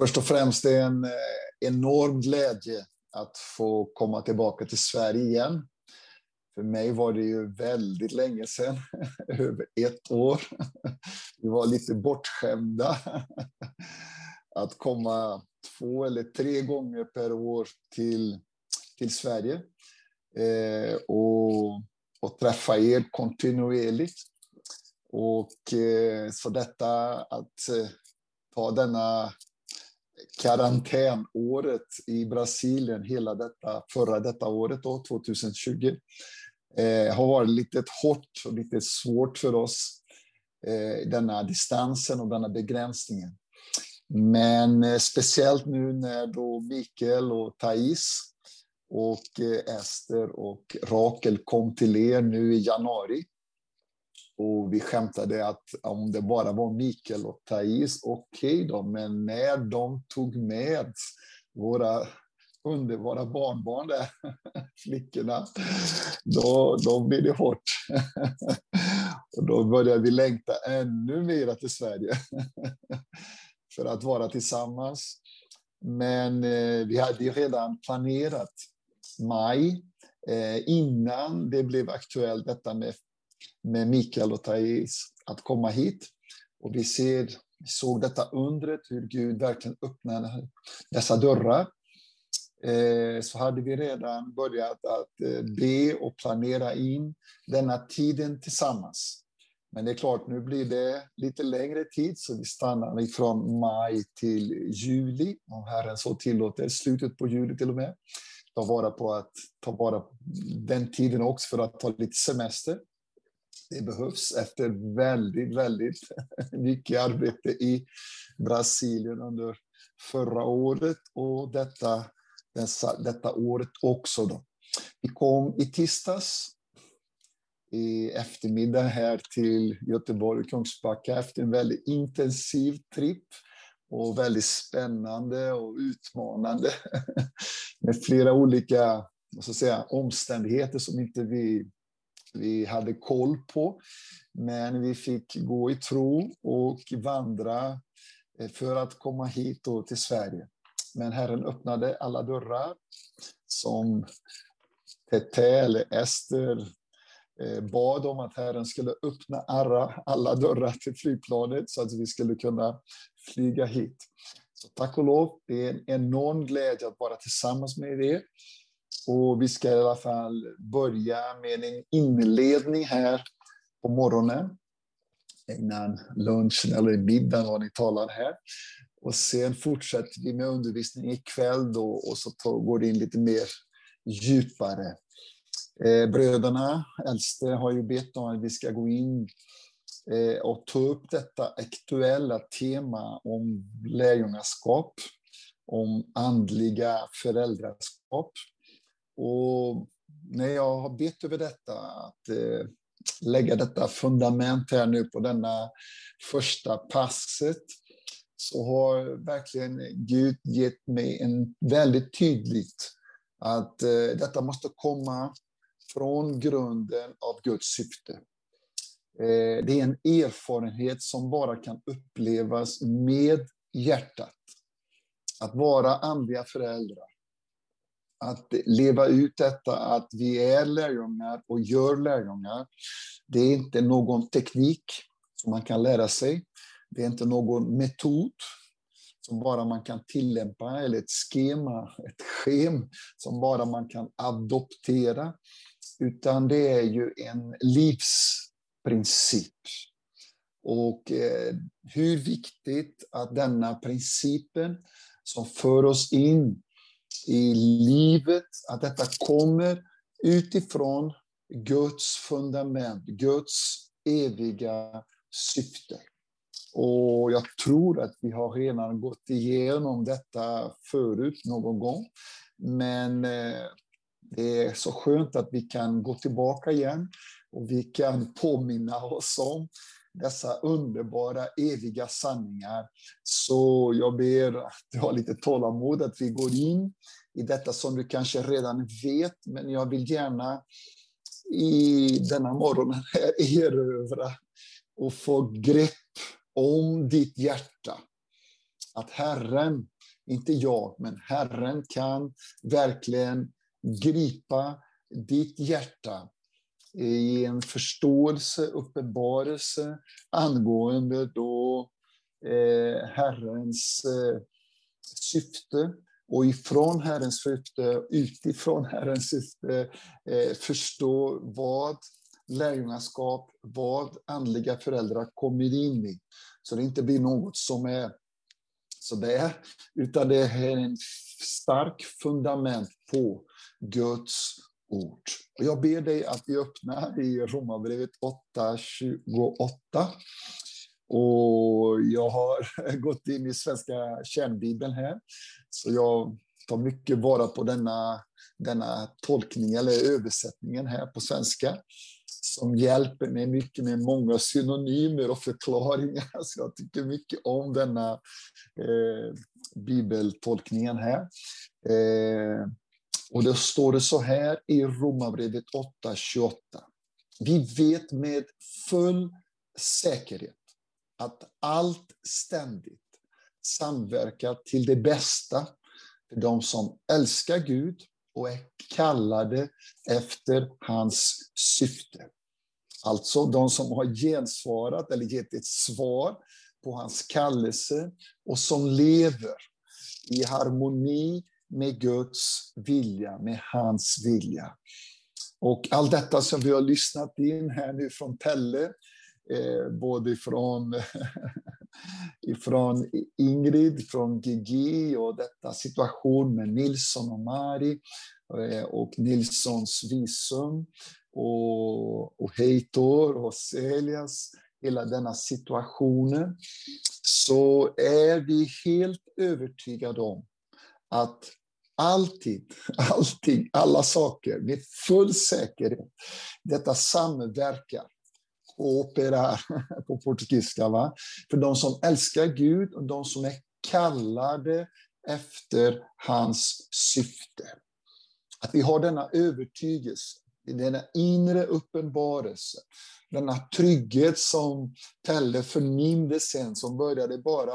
Först och främst är en eh, enorm glädje att få komma tillbaka till Sverige igen. För mig var det ju väldigt länge sedan, över ett år. Vi var lite bortskämda. Att komma två eller tre gånger per år till, till Sverige eh, och, och träffa er kontinuerligt. Och eh, så detta att eh, ta denna karantänåret i Brasilien, hela detta, förra detta året, då, 2020, eh, har varit lite hårt och lite svårt för oss, eh, denna distansen och denna begränsningen. Men eh, speciellt nu när då Mikael och Thais och eh, Ester och Rakel kom till er nu i januari och vi skämtade att om det bara var Mikael och Thais, okej okay då, men när de tog med våra underbara barnbarn där, flickorna, då, då blev det hårt. och då började vi längta ännu mer till Sverige för att vara tillsammans. Men eh, vi hade ju redan planerat maj eh, innan det blev aktuellt detta med med Mikael och Thais att komma hit. Och vi ser, såg detta undret, hur Gud verkligen öppnade dessa dörrar. Eh, så hade vi redan börjat att eh, be och planera in denna tiden tillsammans. Men det är klart, nu blir det lite längre tid, så vi stannar från maj till juli, om Herren så tillåter, slutet på juli till och med. Ta vara på att ta vara på den tiden också för att ta lite semester det behövs efter väldigt, väldigt mycket arbete i Brasilien under förra året och detta, dessa, detta året också. Då. Vi kom i tisdags i eftermiddag här till Göteborg och Kungsbacka efter en väldigt intensiv tripp och väldigt spännande och utmanande med flera olika säga, omständigheter som inte vi vi hade koll på. Men vi fick gå i tro och vandra eh, för att komma hit då till Sverige. Men Herren öppnade alla dörrar som Tete eller Ester eh, bad om att Herren skulle öppna alla, alla dörrar till flygplanet så att vi skulle kunna flyga hit. Så tack och lov, det är en enorm glädje att vara tillsammans med er och vi ska i alla fall börja med en inledning här på morgonen innan lunchen eller middagen vad ni talar här. Och sen fortsätter vi med undervisning ikväll då och så går det in lite mer djupare. Eh, bröderna, äldste, har ju bett om att vi ska gå in eh, och ta upp detta aktuella tema om lärjungaskap, om andliga föräldraskap. Och när jag har bett över detta, att eh, lägga detta fundament här nu på denna första passet, så har verkligen Gud gett mig en väldigt tydligt att eh, detta måste komma från grunden av Guds syfte. Eh, det är en erfarenhet som bara kan upplevas med hjärtat. Att vara andliga föräldrar att leva ut detta att vi är lärjungar och gör lärjungar. Det är inte någon teknik som man kan lära sig. Det är inte någon metod som bara man kan tillämpa, eller ett schema, ett schem som bara man kan adoptera. Utan det är ju en livsprincip. Och eh, hur viktigt att denna principen som för oss in i livet, att detta kommer utifrån Guds fundament, Guds eviga syfte. Och jag tror att vi har redan gått igenom detta förut någon gång. Men eh, det är så skönt att vi kan gå tillbaka igen och vi kan påminna oss om dessa underbara eviga sanningar. Så jag ber att du har lite tålamod, att vi går in i detta som du kanske redan vet, men jag vill gärna i denna morgon erövra och få grepp om ditt hjärta. Att Herren inte jag, men Herren kan verkligen gripa ditt hjärta Eh, i en förståelse, uppenbarelse angående då eh, Herrens eh, syfte och ifrån Herrens syfte, utifrån Herrens syfte, eh, förstå vad lärjungaskap, vad andliga föräldrar kommer in i. Så det inte blir något som är sådär, utan det är en stark fundament på Guds ord. Och jag ber dig att vi öppnar i Romarbrevet 8.28. Och jag har gått in i Svenska kärnbibeln här, så jag tar mycket vara på denna, denna tolkning eller översättningen här på svenska som hjälper mig mycket med många synonymer och förklaringar. Så jag tycker mycket om denna eh, bibeltolkningen här. Eh, och då står det så här i Romarbrevet 8.28. Vi vet med full säkerhet att allt ständigt samverkar till det bästa för de som älskar Gud och är kallade efter hans syfte. Alltså de som har gensvarat eller gett ett svar på hans kallelse och som lever i harmoni med Guds vilja, med hans vilja. Och allt detta som vi har lyssnat in här nu från Pelle, eh, både från, ifrån Ingrid, från Gigi och detta situation med Nilsson och Mari eh, och Nilssons visum och, och Heitor och Celias, hela denna situationen, så är vi helt övertygade om att alltid, allting, alla saker med full säkerhet, detta samverkar operar på portugisiska, va? för de som älskar Gud och de som är kallade efter hans syfte. Att vi har denna övertygelse, denna inre uppenbarelse, denna trygghet som Pelle förnimde sen, som började bara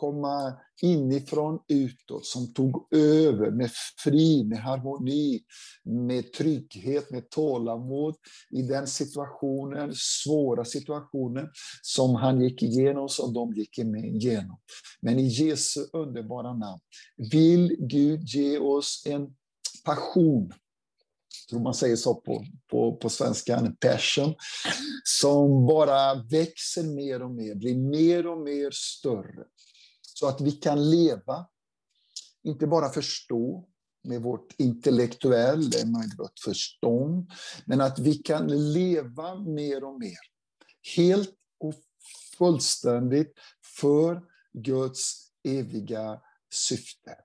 komma inifrån utåt, som tog över med frid, med harmoni, med trygghet, med tålamod i den situationen, svåra situationen som han gick igenom, som de gick igenom. Men i Jesu underbara namn vill Gud ge oss en passion tror man säger så på, på, på svenska, en passion, som bara växer mer och mer, blir mer och mer större. Så att vi kan leva, inte bara förstå med vårt intellektuella, med vårt förstånd, men att vi kan leva mer och mer. Helt och fullständigt för Guds eviga syfte.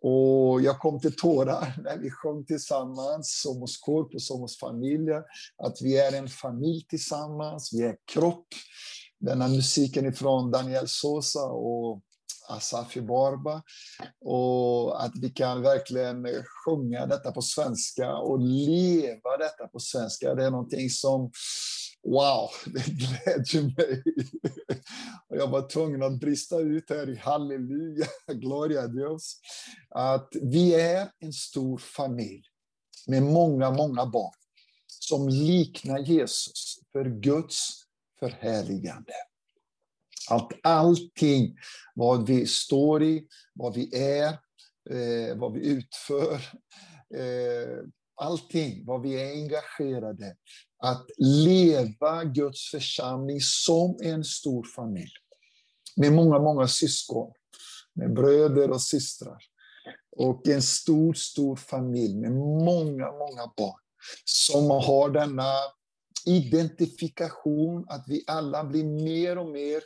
Och jag kom till tårar när vi sjöng tillsammans, Somos Corpo, Somos Familia, att vi är en familj tillsammans, vi är kropp, den här musiken ifrån Daniel Sosa och Asafi Barba. Och att vi kan verkligen sjunga detta på svenska och leva detta på svenska. Det är någonting som, wow, det glädjer mig. Och jag var tvungen att brista ut här i halleluja, gloria Dios. Att vi är en stor familj med många, många barn som liknar Jesus för Guds förhärligande. Att allting, vad vi står i, vad vi är, eh, vad vi utför, eh, allting, vad vi är engagerade, att leva Guds församling som en stor familj. Med många, många syskon, med bröder och systrar. Och en stor, stor familj med många, många barn som har denna identifikation, att vi alla blir mer och mer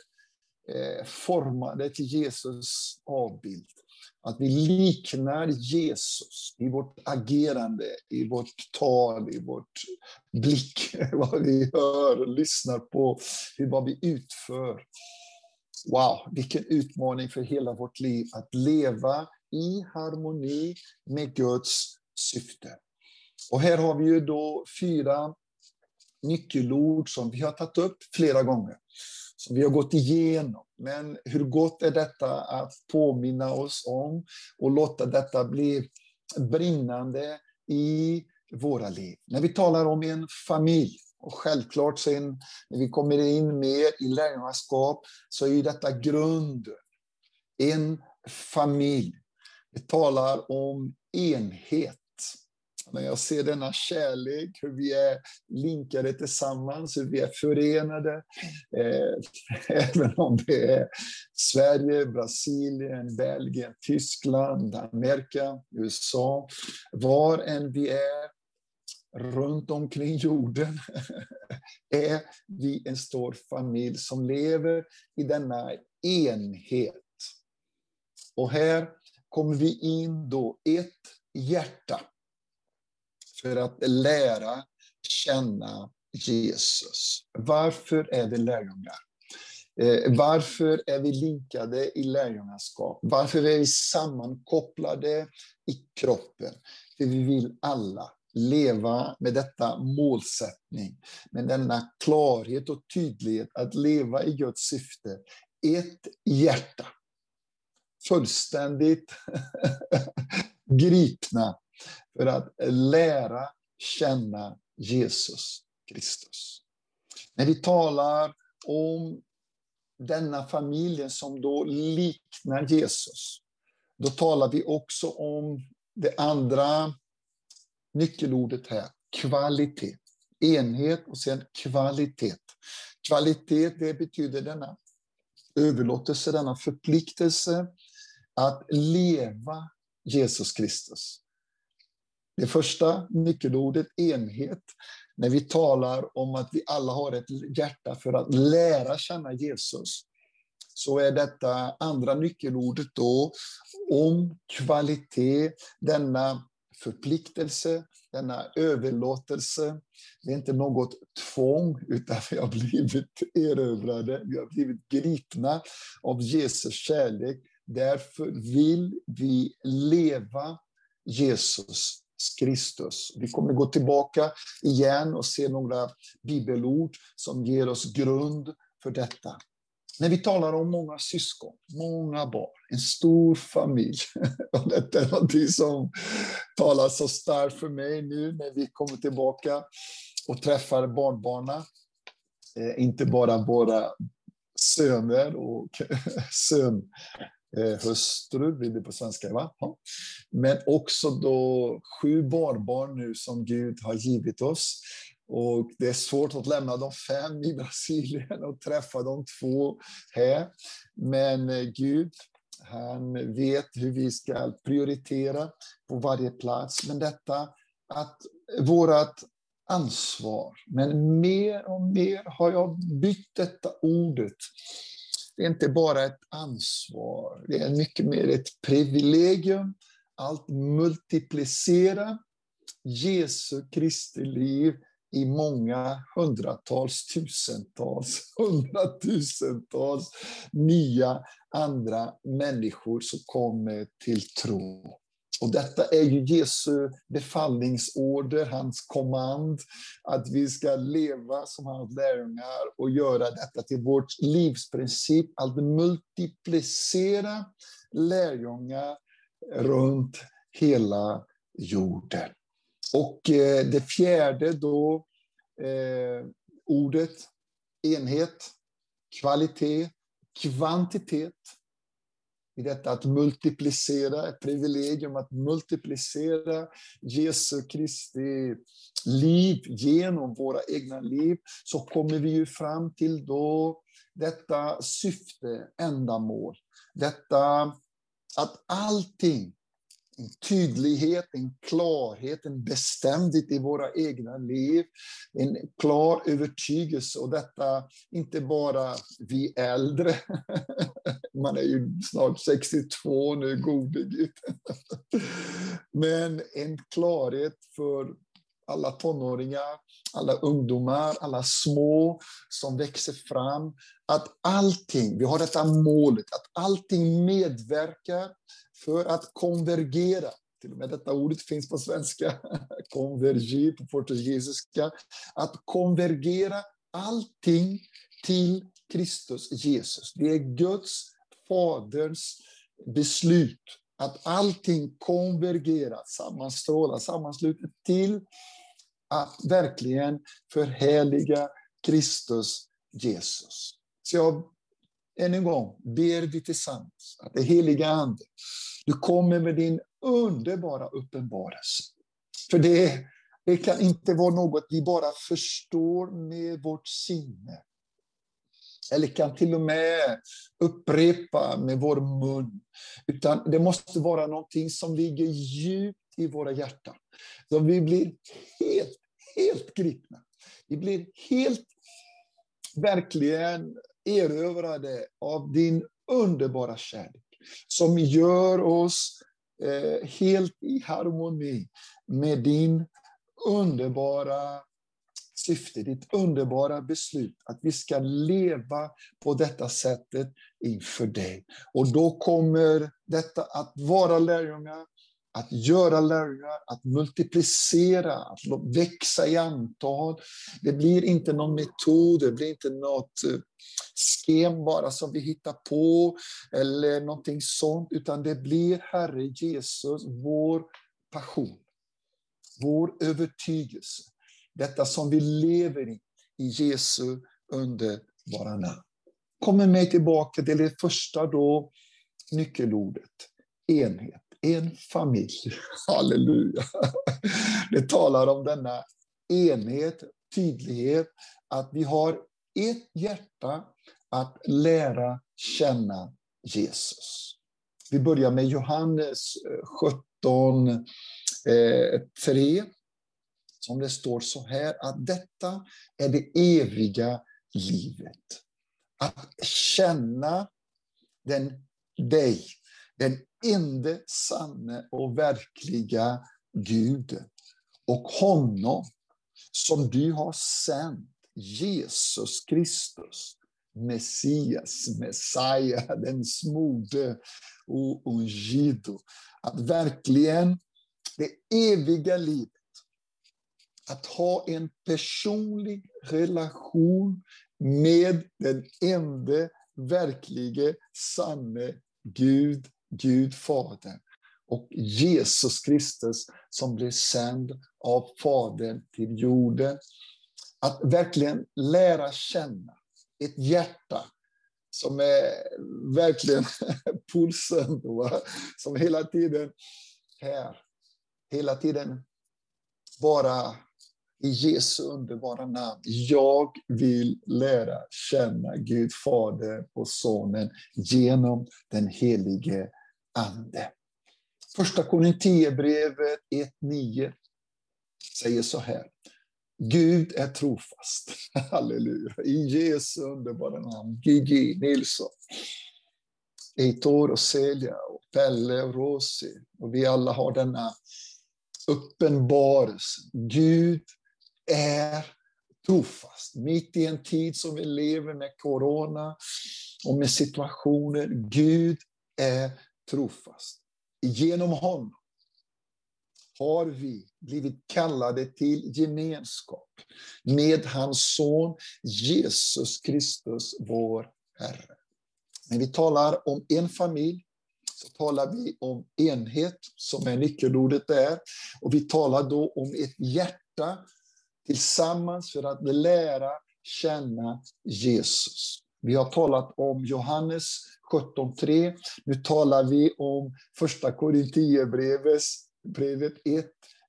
eh, formade till Jesus avbild. Att vi liknar Jesus i vårt agerande, i vårt tal, i vårt blick, vad vi hör, och lyssnar på, vad vi utför. Wow, vilken utmaning för hela vårt liv att leva i harmoni med Guds syfte. Och här har vi ju då fyra nyckelord som vi har tagit upp flera gånger. som vi har gått igenom. Men hur gott är detta att påminna oss om och låta detta bli brinnande i våra liv. När vi talar om en familj, och självklart sen när vi kommer in mer i lärjungaskap, så är ju detta grunden. En familj. Vi talar om enhet. När jag ser denna kärlek, hur vi är linkade tillsammans, hur vi är förenade, eh, även om det är Sverige, Brasilien, Belgien, Tyskland, Amerika, USA, var än vi är, runt omkring jorden är vi en stor familj som lever i denna enhet. Och här kommer vi in då ett hjärta för att lära känna Jesus. Varför är vi lärjungar? Eh, varför är vi linkade i lärjungaskap? Varför är vi sammankopplade i kroppen? För vi vill alla leva med detta målsättning, med denna klarhet och tydlighet att leva i Guds syfte. Ett hjärta. Fullständigt gripna för att lära känna Jesus Kristus. När vi talar om denna familjen som då liknar Jesus, då talar vi också om det andra nyckelordet här, kvalitet. Enhet och sen kvalitet. Kvalitet, det betyder denna överlåtelse, denna förpliktelse att leva Jesus Kristus. Det första nyckelordet, enhet, när vi talar om att vi alla har ett hjärta för att lära känna Jesus, så är detta andra nyckelordet då om kvalitet, denna förpliktelse, denna överlåtelse. Det är inte något tvång, utan vi har blivit erövrade, vi har blivit gripna av Jesus kärlek. Därför vill vi leva Jesus Kristus. Vi kommer gå tillbaka igen och se några bibelord som ger oss grund för detta. När vi talar om många syskon, många barn, en stor familj. Och detta är något som talar så starkt för mig nu när vi kommer tillbaka och träffar barnbarnen. Eh, inte bara våra söner och sön, hustru, blir det på svenska, va? Ja. Men också då sju barnbarn nu som Gud har givit oss. Och det är svårt att lämna de fem i Brasilien och träffa de två här. Men eh, Gud, han vet hur vi ska prioritera på varje plats. Men detta att vårt ansvar. Men mer och mer har jag bytt detta ordet. Det är inte bara ett ansvar, det är mycket mer ett privilegium. Allt multiplicera Jesu Kristi liv i många hundratals, tusentals, hundratusentals nya andra människor som kommer till tro. Och detta är ju Jesu befallningsorder, hans kommand, att vi ska leva som hans lärjungar och göra detta till vårt livsprincip, att multiplicera lärjungar runt hela jorden. Och eh, det fjärde då, eh, ordet enhet, kvalitet, kvantitet. I detta att multiplicera, ett privilegium att multiplicera Jesu Kristi liv genom våra egna liv, så kommer vi ju fram till då detta syfte, ändamål. Detta att allting en tydlighet, en klarhet, en bestämdhet i våra egna liv, en klar övertygelse. Och detta inte bara vi äldre, man är ju snart 62 nu, gode Gud. Men en klarhet för alla tonåringar, alla ungdomar, alla små som växer fram. Att allting, vi har detta målet, att allting medverkar för att konvergera. Till och med detta ordet finns på svenska, konvergi på portugisiska. Att konvergera allting till Kristus Jesus. Det är Guds, Faderns beslut att allting konvergerar, sammanstrålar, sammansluter till att verkligen förhärliga Kristus Jesus. Så jag än en gång ber vi tillsammans att det heliga Ande, du kommer med din underbara uppenbarelse. För det, det kan inte vara något vi bara förstår med vårt sinne. Eller kan till och med upprepa med vår mun. Utan det måste vara någonting som ligger djupt i våra hjärtan. Så vi blir helt, helt gripna. Vi blir helt, verkligen erövrade av din underbara kärlek. Som gör oss eh, helt i harmoni med din underbara syfte, ditt underbara beslut att vi ska leva på detta sättet inför dig. Och då kommer detta att vara lärjungar, att göra lärjungar, att multiplicera, att växa i antal. Det blir inte någon metod, det blir inte något eh, skem bara som vi hittar på, eller någonting sånt, utan det blir Herre Jesus, vår passion, vår övertygelse. Detta som vi lever i, i Jesu underbara namn. Kommer mig tillbaka till det första då, nyckelordet, enhet en familj. Halleluja. Det talar om denna enhet, tydlighet, att vi har ett hjärta att lära känna Jesus. Vi börjar med Johannes 17, eh, 3, som det står så här, att detta är det eviga livet. Att känna den, dig, den ende sanne och verkliga Guden och honom som du har sänt, Jesus Kristus, Messias, Messiah, den smorde och ungido. Att verkligen det eviga livet, att ha en personlig relation med den enda verklige, sanne Gud Gud Fadern och Jesus Kristus som blev sänd av Fadern till jorden. Att verkligen lära känna ett hjärta som är verkligen pulsen, va? som hela tiden här, hela tiden bara i Jesu underbara namn. Jag vill lära känna Gud Fader och Sonen genom den helige Ande. Första Korinthierbrevet 1.9 säger så här. Gud är trofast. Halleluja. I Jesu underbara namn. Gigi Nilsson. Eitor och Celia och Pelle och Rosi. Och vi alla har denna uppenbarelse. Gud är trofast. Mitt i en tid som vi lever med corona och med situationer. Gud är trofast. Genom honom har vi blivit kallade till gemenskap med hans son Jesus Kristus, vår Herre. När vi talar om en familj så talar vi om enhet, som är nyckelordet där. Och vi talar då om ett hjärta tillsammans för att lära känna Jesus. Vi har talat om Johannes 17.3. Nu talar vi om första Korintierbrevet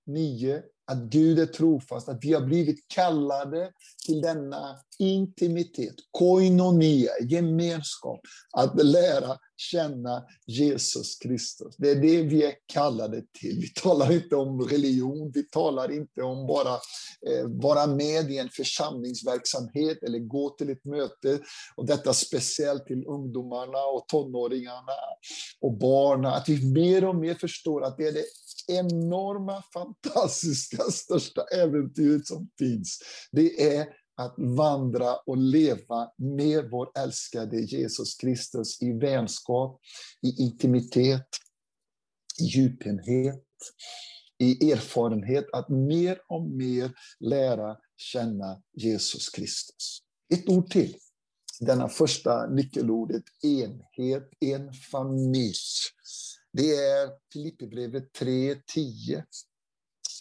1.9 att Gud är trofast, att vi har blivit kallade till denna intimitet, koinonia, gemenskap, att lära känna Jesus Kristus. Det är det vi är kallade till. Vi talar inte om religion, vi talar inte om bara eh, vara med i en församlingsverksamhet eller gå till ett möte. Och detta speciellt till ungdomarna och tonåringarna och barnen. Att vi mer och mer förstår att det är det enorma, fantastiska, största äventyret som finns. Det är att vandra och leva med vår älskade Jesus Kristus i vänskap, i intimitet, i djupenhet, i erfarenhet, att mer och mer lära känna Jesus Kristus. Ett ord till Denna första nyckelordet, enhet, en familj. Det är Filipperbrevet 3.10.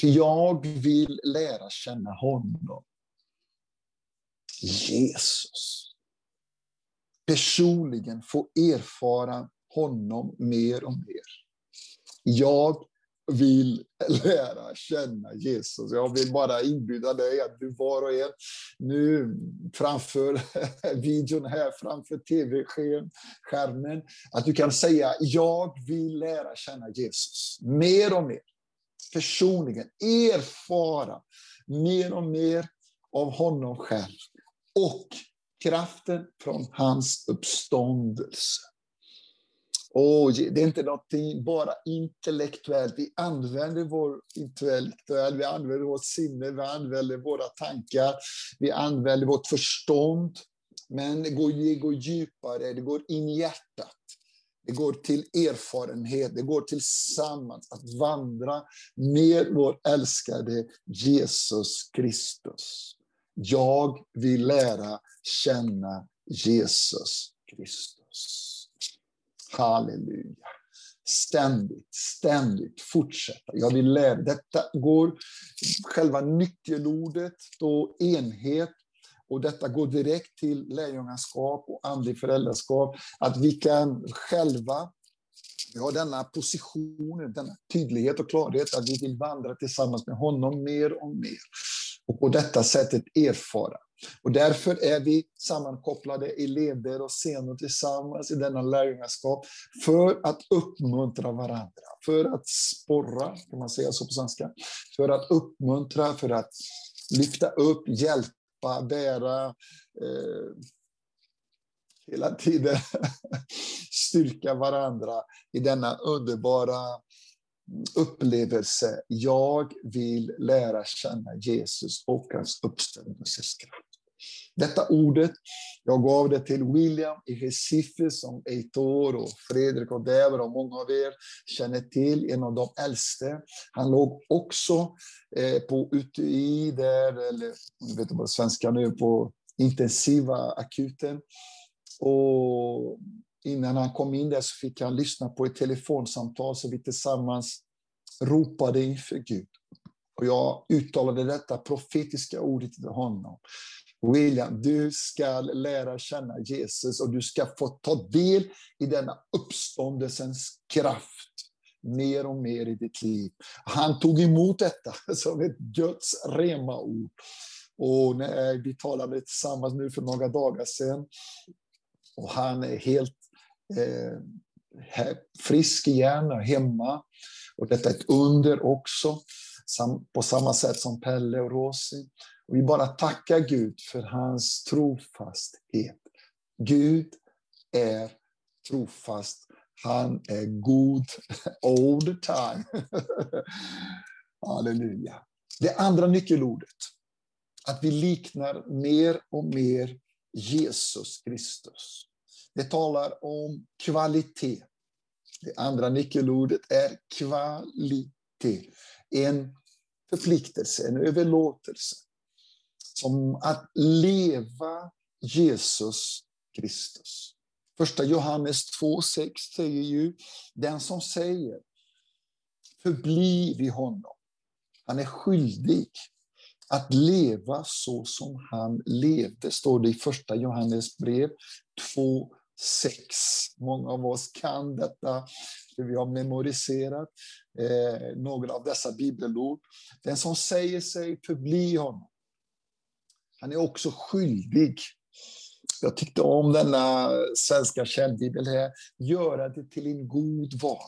För jag vill lära känna honom. Jesus. Personligen få erfara honom mer och mer. Jag vill lära känna Jesus. Jag vill bara inbjuda dig att du var och en nu framför videon här, framför tv-skärmen, att du kan säga jag vill lära känna Jesus mer och mer. Personligen erfara mer och mer av honom själv och kraften från hans uppståndelse. Och det är inte något bara intellektuellt. Vi använder vår intellektuell, vi använder vårt sinne, vi använder våra tankar, vi använder vårt förstånd. Men det går, det går djupare, det går in i hjärtat. Det går till erfarenhet, det går tillsammans att vandra med vår älskade Jesus Kristus. Jag vill lära känna Jesus Kristus. Halleluja. Ständigt, ständigt fortsätta. Jag vill lära. Detta går, själva nyckelordet, då enhet, och detta går direkt till lärjungaskap och andlig föräldraskap. Att vi kan själva vi har denna position, denna tydlighet och klarhet att vi vill vandra tillsammans med honom mer och mer. Och på detta sättet erfara. Och därför är vi sammankopplade i leder och scener tillsammans i denna lärjungaskap för att uppmuntra varandra, för att sporra, kan man säga så på svenska, för att uppmuntra, för att lyfta upp, hjälpa, bära, eh, hela tiden styrka varandra i denna underbara upplevelse. Jag vill lära känna Jesus och hans uppståndelsekraft. Detta ordet, jag gav det till William i Recife som Eitor och Fredrik och Dever och många av er känner till, en av de äldste. Han låg också eh, på UTI där, eller jag vet inte vad svenska nu, på intensiva akuten. Och innan han kom in där så fick han lyssna på ett telefonsamtal som vi tillsammans ropade inför Gud. Och jag uttalade detta profetiska ordet till honom. William, du ska lära känna Jesus och du ska få ta del i denna uppståndelsens kraft mer och mer i ditt liv. Han tog emot detta som ett Guds rema ord. Och när vi talade tillsammans nu för några dagar sedan och han är helt eh, frisk igen och hemma. Och detta är ett under också, på samma sätt som Pelle och Rosie. Och vi bara tackar Gud för hans trofasthet. Gud är trofast. Han är god all the time. Halleluja. Det andra nyckelordet, att vi liknar mer och mer Jesus Kristus. Det talar om kvalitet. Det andra nyckelordet är kvalitet. En förpliktelse, en överlåtelse som att leva Jesus Kristus. Första Johannes 2.6 säger ju, den som säger förbli vid honom, han är skyldig att leva så som han levde, står det i första Johannes brev 2, 6. Många av oss kan detta, för vi har memoriserat eh, några av dessa bibelord. Den som säger sig förbli honom, han är också skyldig. Jag tyckte om denna svenska källbibel här. Göra det till en god vana.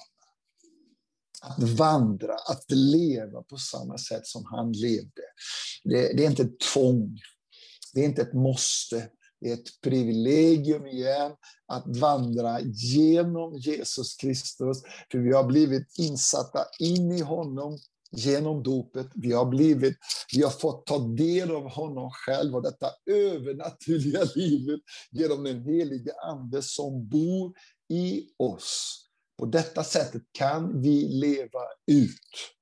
Att vandra, att leva på samma sätt som han levde. Det, det är inte ett tvång. Det är inte ett måste. Det är ett privilegium igen att vandra genom Jesus Kristus. För vi har blivit insatta in i honom genom dopet. Vi har, blivit, vi har fått ta del av honom själv och detta övernaturliga livet genom den helige Ande som bor i oss. På detta sättet kan vi leva ut.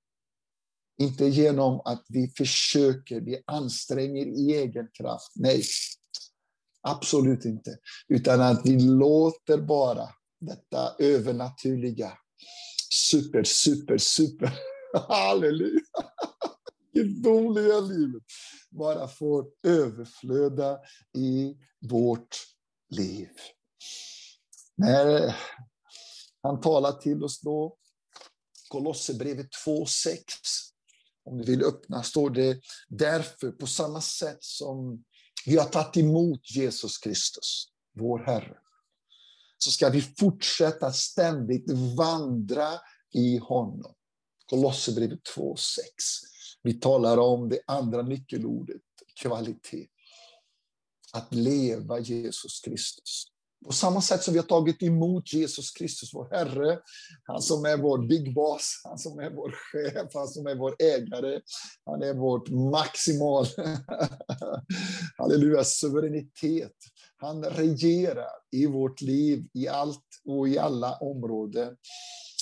Inte genom att vi försöker, vi anstränger i egen kraft. Nej. Absolut inte. Utan att vi låter bara detta övernaturliga, super, super, super, halleluja, gudomliga livet bara får överflöda i vårt liv. När han talar till oss då, Kolosserbrevet 2.6, om du vill öppna, står det därför på samma sätt som vi har tagit emot Jesus Kristus, vår Herre, så ska vi fortsätta ständigt vandra i honom. Kolosserbrevet 2.6. Vi talar om det andra nyckelordet, kvalitet. Att leva Jesus Kristus. På samma sätt som vi har tagit emot Jesus Kristus, vår Herre, han som är vår big boss, han som är vår chef, han som är vår ägare, han är vårt maximal, halleluja, suveränitet. Han regerar i vårt liv, i allt och i alla områden.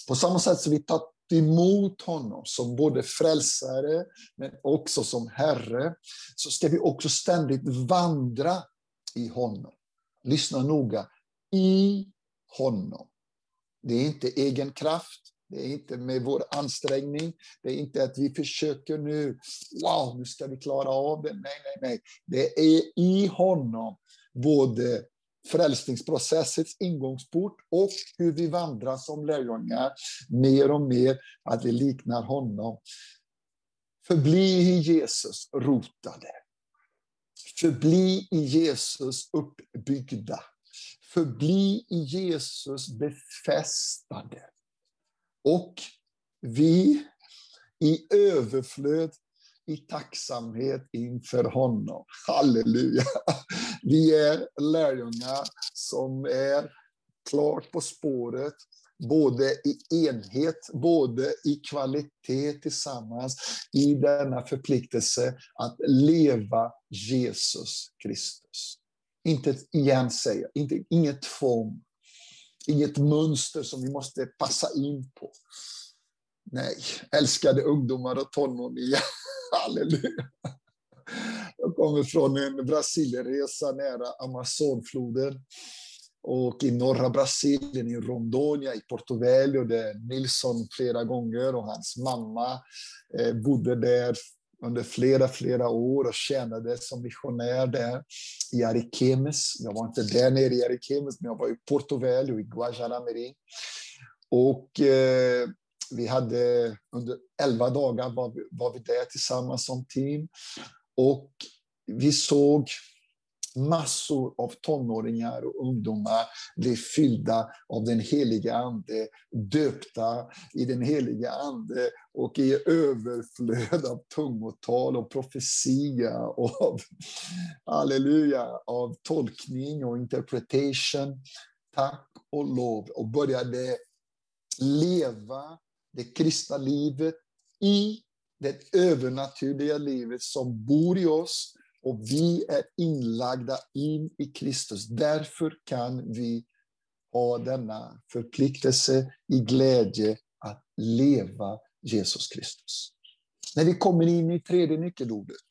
På samma sätt som vi tagit emot honom som både frälsare, men också som Herre, så ska vi också ständigt vandra i honom. Lyssna noga. I honom. Det är inte egen kraft, det är inte med vår ansträngning, det är inte att vi försöker nu, wow, nu ska vi klara av det. Nej, nej, nej. Det är i honom, både frälsningsprocessens ingångsport och hur vi vandrar som lärjungar mer och mer, att vi liknar honom. Förbli i Jesus rotade. Förbli i Jesus uppbyggda. Förbli i Jesus befästade. Och vi i överflöd i tacksamhet inför honom. Halleluja! Vi är lärjungar som är klart på spåret, både i enhet, både i kvalitet tillsammans, i denna förpliktelse att leva Jesus Kristus. Inte igen säga, inte, inget tvång, inget mönster som vi måste passa in på. Nej, älskade ungdomar och tonåringar, halleluja. Jag kommer från en Brasilienresa nära Amazonfloden. Och i norra Brasilien, i Rondônia, i Porto där Nilsson flera gånger och hans mamma eh, bodde där under flera, flera år och tjänade som missionär där i Ariquemes. Jag var inte där nere i Ariquemes, men jag var i Porto Velho, i Guajaramirim. Och eh, vi hade under elva dagar var vi, var vi där tillsammans som team. Och vi såg massor av tonåringar och ungdomar blev fyllda av den heliga Ande, döpta i den heliga Ande och i överflöd av tungotal och profetia och av, halleluja, av tolkning och interpretation. Tack och lov och började leva det kristna livet i det övernaturliga livet som bor i oss och vi är inlagda in i Kristus. Därför kan vi ha denna förpliktelse i glädje att leva Jesus Kristus. När vi kommer in i tredje nyckelordet,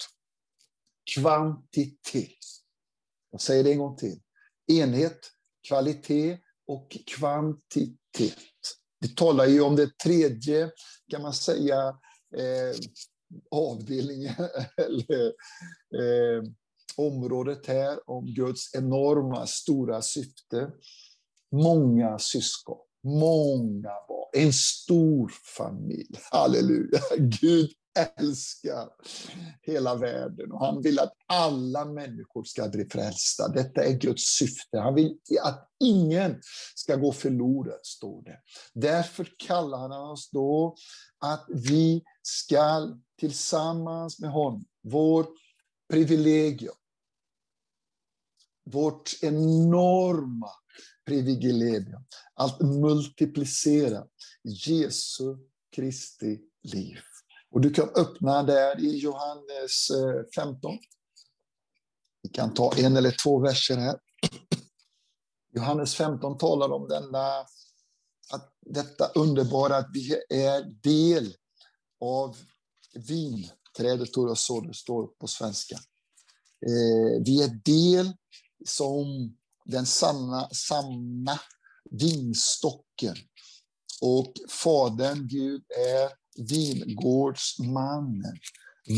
kvantitet. Jag säger det en gång till. Enhet, kvalitet och kvantitet. Vi talar ju om det tredje, kan man säga, eh, avdelningen eller eh, området här om Guds enorma, stora syfte. Många syskon, många barn, en stor familj. Halleluja! Gud älskar hela världen och han vill att alla människor ska bli frälsta. Detta är Guds syfte. Han vill att ingen ska gå förlorad, står det. Därför kallar han oss då att vi ska tillsammans med honom, vårt privilegium, vårt enorma privilegium, att multiplicera Jesu Kristi liv. Och du kan öppna där i Johannes eh, 15. Vi kan ta en eller två verser här. Johannes 15 talar om denna, att detta underbara att vi är del av vinträdet, tror jag så det står på svenska. Eh, vi är del som den sanna, sanna vinstocken. Och Fadern Gud är vingårdsmannen.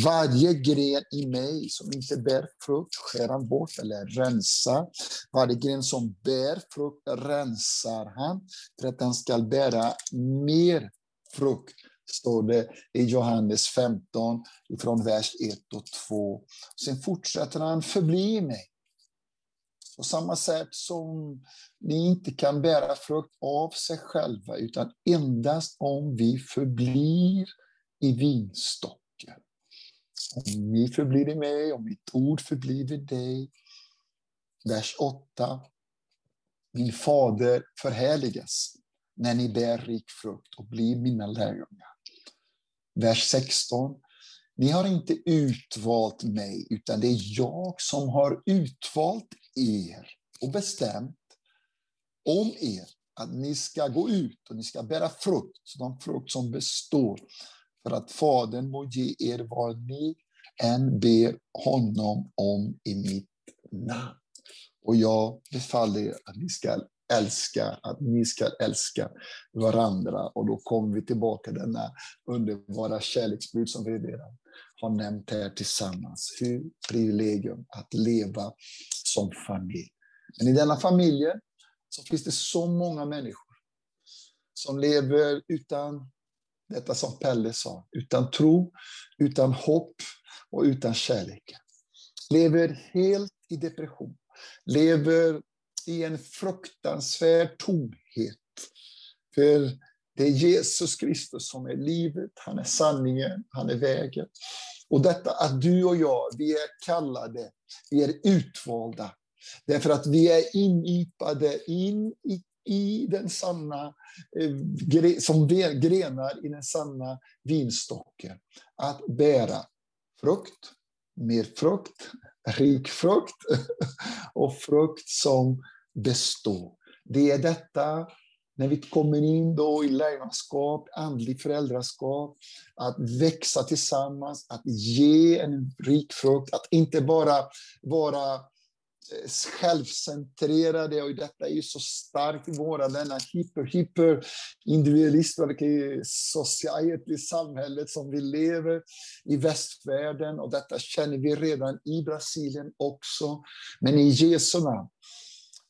Varje gren i mig som inte bär frukt skär han bort eller rensar. Varje gren som bär frukt rensar han för att den ska bära mer frukt, står det i Johannes 15, från vers 1 och 2. Sen fortsätter han, förbli mig. På samma sätt som ni inte kan bära frukt av sig själva, utan endast om vi förblir i vinstocken. Om ni förblir i mig, om mitt ord förblir i dig. Vers 8. Min fader förhärligas när ni bär rik frukt och blir mina lärjungar. Vers 16. Ni har inte utvalt mig, utan det är jag som har utvalt er och bestämt om er att ni ska gå ut och ni ska bära frukt, sådan frukt som består, för att Fadern må ge er vad ni än ber honom om i mitt namn. Och jag befaller er att ni ska älska, att ni ska älska varandra. Och då kommer vi tillbaka till denna underbara kärleksbud som vi redan har nämnt här tillsammans. Hur privilegium att leva som familj. Men i denna familjen så finns det så många människor som lever utan detta som Pelle sa, utan tro, utan hopp och utan kärlek. Lever helt i depression, lever i en fruktansvärd tomhet. För det är Jesus Kristus som är livet, han är sanningen, han är vägen. Och detta att du och jag, vi är kallade, vi är utvalda. Därför att vi är inipade in i, i den sanna, eh, som grenar i den sanna vinstocken. Att bära frukt, mer frukt, rik frukt och frukt som består. Det är detta när vi kommer in då i lärjungaskap, andlig föräldraskap, att växa tillsammans, att ge en rik frukt, att inte bara vara eh, självcentrerade, och detta är ju så starkt i våra, denna hyper, hyper individualistiska society, samhället som vi lever i västvärlden, och detta känner vi redan i Brasilien också. Men i Jesu namn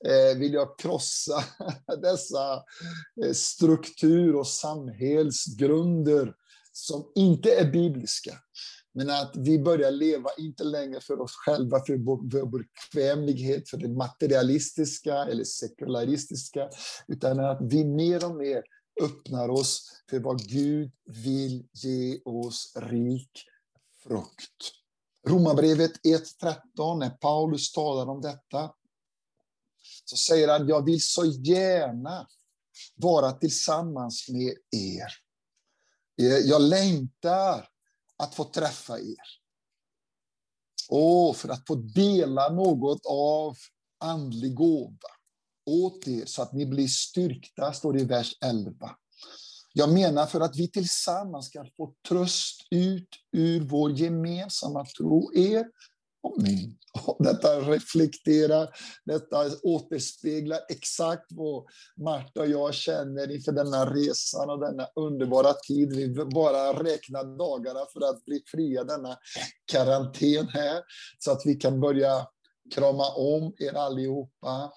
Eh, vill jag krossa dessa eh, struktur och samhällsgrunder som inte är bibliska. Men att vi börjar leva inte längre för oss själva, för vår bekvämlighet, för det materialistiska eller sekularistiska, utan att vi mer och mer öppnar oss för vad Gud vill ge oss rik frukt. Romarbrevet 1.13, när Paulus talar om detta, så säger han, jag vill så gärna vara tillsammans med er. Eh, jag längtar att få träffa er. Och för att få dela något av andlig gåva åt er så att ni blir styrkta, står det i vers 11. Jag menar för att vi tillsammans ska få tröst ut ur vår gemensamma tro, er och. Och detta reflekterar, detta återspeglar exakt vad Marta och jag känner inför denna resan och denna underbara tid. Vi bara räknar dagarna för att bli fria denna karantän här, så att vi kan börja krama om er allihopa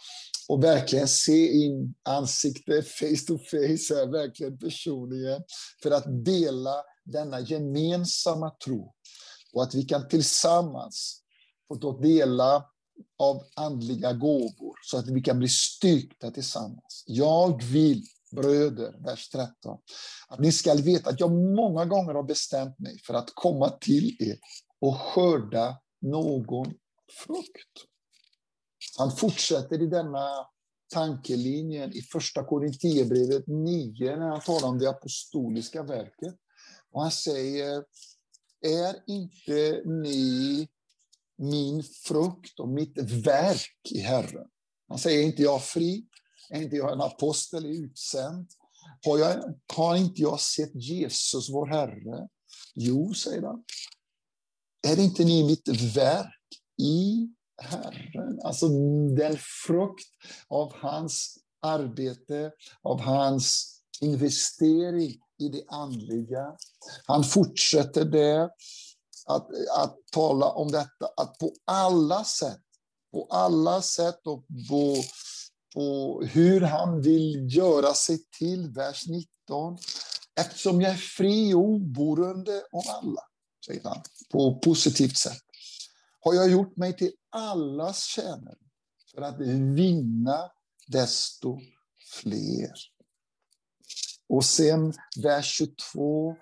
och verkligen se in ansikte face to face, här, verkligen personligen, för att dela denna gemensamma tro. Och att vi kan tillsammans fått ta dela av andliga gåvor så att vi kan bli styrkta tillsammans. Jag vill, bröder, vers 13, att ni ska veta att jag många gånger har bestämt mig för att komma till er och skörda någon frukt. Han fortsätter i denna tankelinjen i första Korinthierbrevet 9 när han talar om det apostoliska verket. Och han säger, är inte ni min frukt och mitt verk i Herren. Han säger, är inte jag fri? Är inte jag en apostel utsänd? Har, jag, har inte jag sett Jesus, vår Herre? Jo, säger han. Är inte ni mitt verk i Herren. Alltså den frukt av hans arbete, av hans investering i det andliga. Han fortsätter det, att, att tala om detta, att på alla sätt, på alla sätt och på, på hur han vill göra sig till, vers 19. Eftersom jag är fri och oberoende av alla, säger han, på positivt sätt, har jag gjort mig till allas tjänare för att vinna desto fler. Och sen vers 22.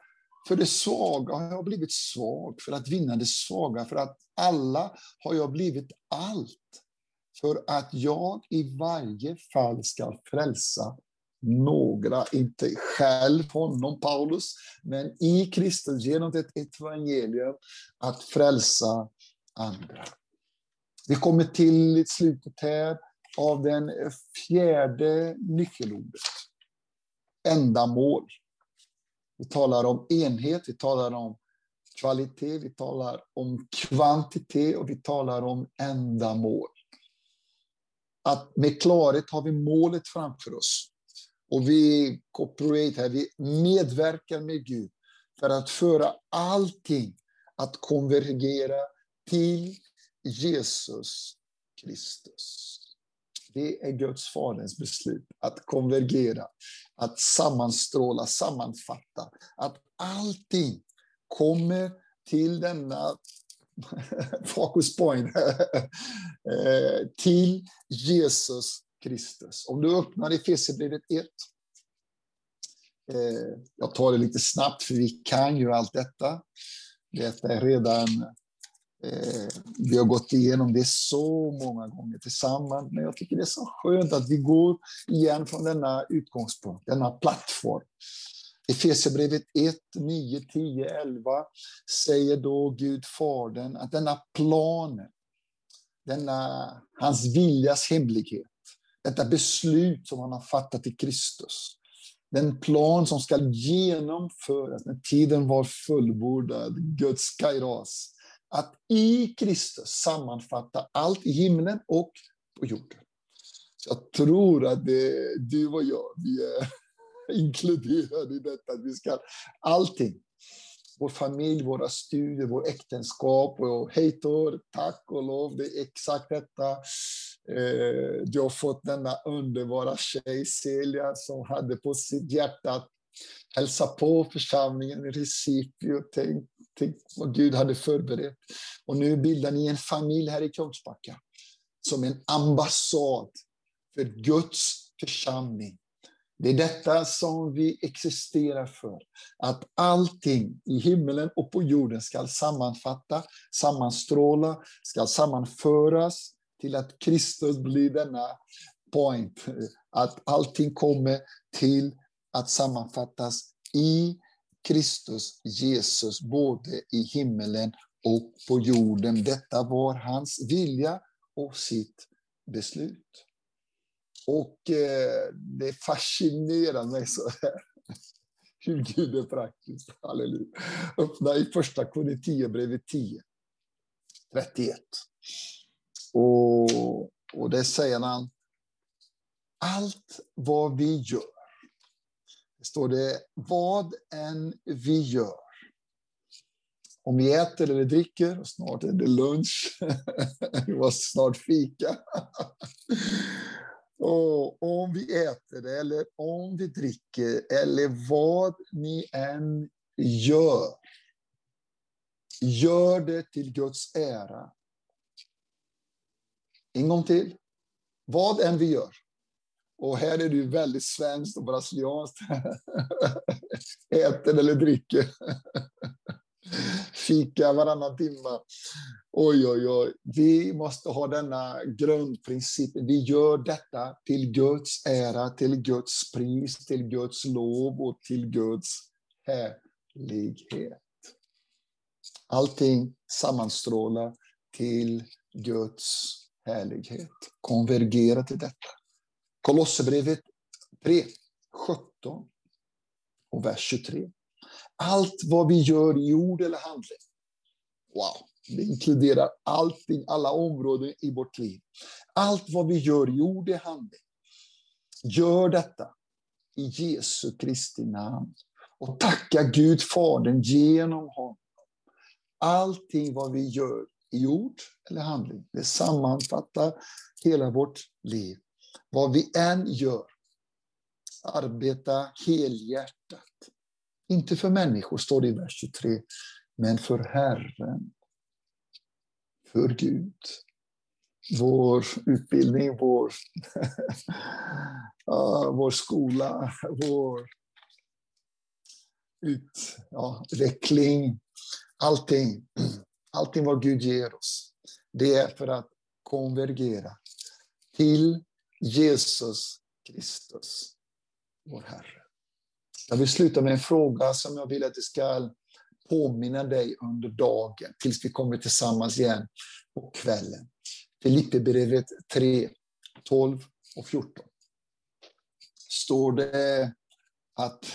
För det svaga har jag blivit svag, för att vinna det svaga. För att alla har jag blivit allt. För att jag i varje fall ska frälsa några, inte själv honom, Paulus, men i Kristus genom ett evangelium att frälsa andra. Vi kommer till slutet här av den fjärde nyckelordet ändamål. Vi talar om enhet, vi talar om kvalitet, vi talar om kvantitet och vi talar om ändamål. Att med klarhet har vi målet framför oss. Och vi cooperate vi medverkar med Gud för att föra allting att konvergera till Jesus Kristus. Det är Guds faderns beslut att konvergera, att sammanstråla, sammanfatta, att allting kommer till denna focus point, eh, till Jesus Kristus. Om du öppnar Efesierbrevet 1, eh, jag tar det lite snabbt för vi kan ju allt detta. Detta är redan Eh, vi har gått igenom det så många gånger tillsammans, men jag tycker det är så skönt att vi går igen från denna utgångspunkt, denna plattform. Efesierbrevet 1, 9, 10, 11 säger då Gud Fadern att denna planen, denna hans viljas hemlighet, detta beslut som han har fattat i Kristus, den plan som ska genomföras när tiden var fullbordad, Guds kairos, att i Kristus sammanfatta allt i himlen och på jorden. Jag tror att det, du och jag, vi är inkluderade i detta. Vi ska allting. Vår familj, våra studier, vår äktenskap och hejtor, tack och lov, det är exakt detta. Eh, du har fått denna underbara tjej, Celia, som hade på sitt hjärta att hälsa på församlingen i Recipio, Tänk Tänk vad Gud hade förberett. Och nu bildar ni en familj här i Kungsbacka som en ambassad för Guds församling. Det är detta som vi existerar för. Att allting i himmelen och på jorden ska sammanfatta, sammanstråla, ska sammanföras till att Kristus blir denna point. Att allting kommer till att sammanfattas i Kristus Jesus både i himmelen och på jorden. Detta var hans vilja och sitt beslut. Och eh, det fascinerar mig så här. Hur Gud är praktisk. Halleluja. Öppna i första Korinthierbrevet 10, 31. Och, och det säger han. Allt vad vi gör står det vad än vi gör. Om vi äter eller dricker, snart är det lunch, det var snart fika. och om vi äter eller om vi dricker eller vad ni än gör, gör det till Guds ära. En gång till. Vad än vi gör. Och här är det ju väldigt svenskt och brasilianskt. Äter eller dricker. Fika varannan timme. Oj, oj, oj. Vi måste ha denna grundprincip. Vi gör detta till Guds ära, till Guds pris, till Guds lov och till Guds härlighet. Allting sammanstrålar till Guds härlighet. Konvergera till detta. Kolosserbrevet 3, 17 och vers 23. Allt vad vi gör i ord eller handling. Wow, Det inkluderar allting, alla områden i vårt liv. Allt vad vi gör i ord eller handling. Gör detta i Jesu Kristi namn. Och tacka Gud Fadern genom honom. Allting vad vi gör i ord eller handling, det sammanfattar hela vårt liv. Vad vi än gör, arbeta helhjärtat. Inte för människor, står det i vers 23, men för Herren. För Gud. Vår utbildning, vår, vår skola, vår utveckling, allting, allting vad Gud ger oss, det är för att konvergera till Jesus Kristus, vår Herre. Jag vill sluta med en fråga som jag vill att du ska påminna dig under dagen, tills vi kommer tillsammans igen på kvällen. Filipperbrevet 3, 12 och 14. Står det att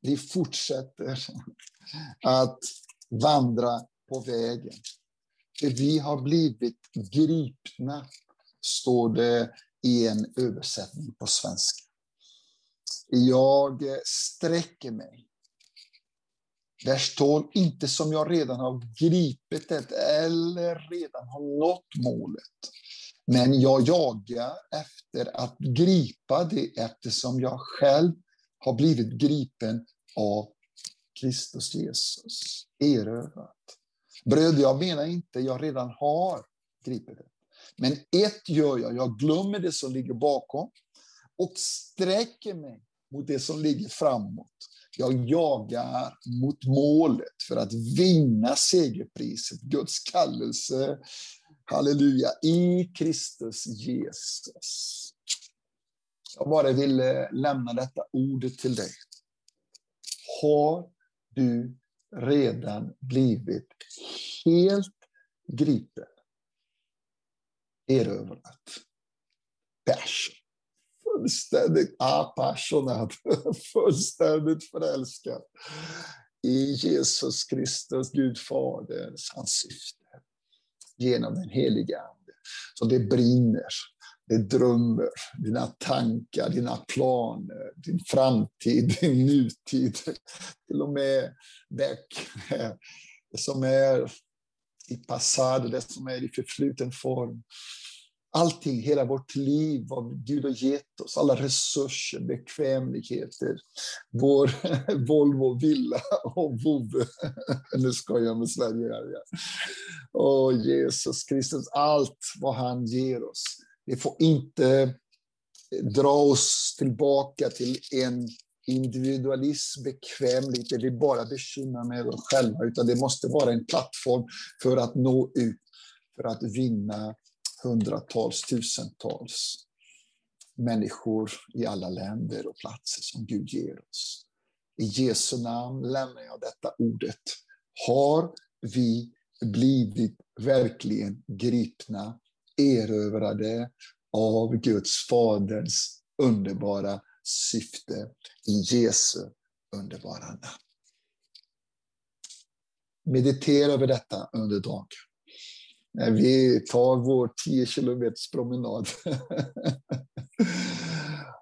vi fortsätter att vandra på vägen. För vi har blivit gripna, står det i en översättning på svenska. Jag sträcker mig. Där står inte som jag redan har gripit det eller redan har nått målet. Men jag jagar efter att gripa det eftersom jag själv har blivit gripen av Kristus Jesus. Erövrat. Bröder, jag menar inte jag redan har gripit det. Men ett gör jag, jag glömmer det som ligger bakom och sträcker mig mot det som ligger framåt. Jag jagar mot målet för att vinna segerpriset, Guds kallelse, halleluja, i Kristus Jesus. Jag bara ville eh, lämna detta ordet till dig. Har du redan blivit helt gripen, erövrat, passion, fullständigt apassionad, fullständigt förälskad i Jesus Kristus, Gud Faderns hans syfte genom den heliga Ande. Så det brinner det drömmer, dina tankar, dina planer, din framtid, din nutid. Till och med det som är i passado, det som är i förfluten form. Allting, hela vårt liv, vad Gud har gett oss, alla resurser, bekvämligheter, vår Volvo villa och vovve. Nu ska jag med Sverige. Här, ja. Åh, Jesus Kristus, allt vad han ger oss vi får inte dra oss tillbaka till en individualism, bekvämlighet, där vi bara bekymrar med oss själva, utan det måste vara en plattform för att nå ut, för att vinna hundratals, tusentals människor i alla länder och platser som Gud ger oss. I Jesu namn lämnar jag detta ordet. Har vi blivit verkligen gripna erövrade av Guds faders underbara syfte i Jesu underbara namn. Meditera över detta under dagen. När vi tar vår 10 kilometers promenad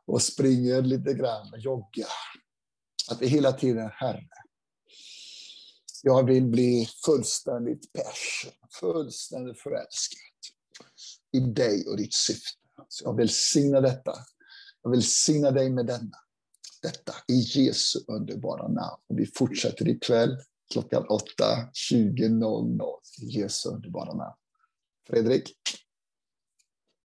och springer lite grann, joggar. Att vi hela tiden, Herre, jag vill bli fullständigt passion, fullständigt förälskad i dig och ditt syfte. Så jag välsignar detta. Jag välsignar dig med denna. Detta i Jesu underbara namn. Och vi fortsätter ikväll klockan 8.20.00 i Jesu underbara namn. Fredrik?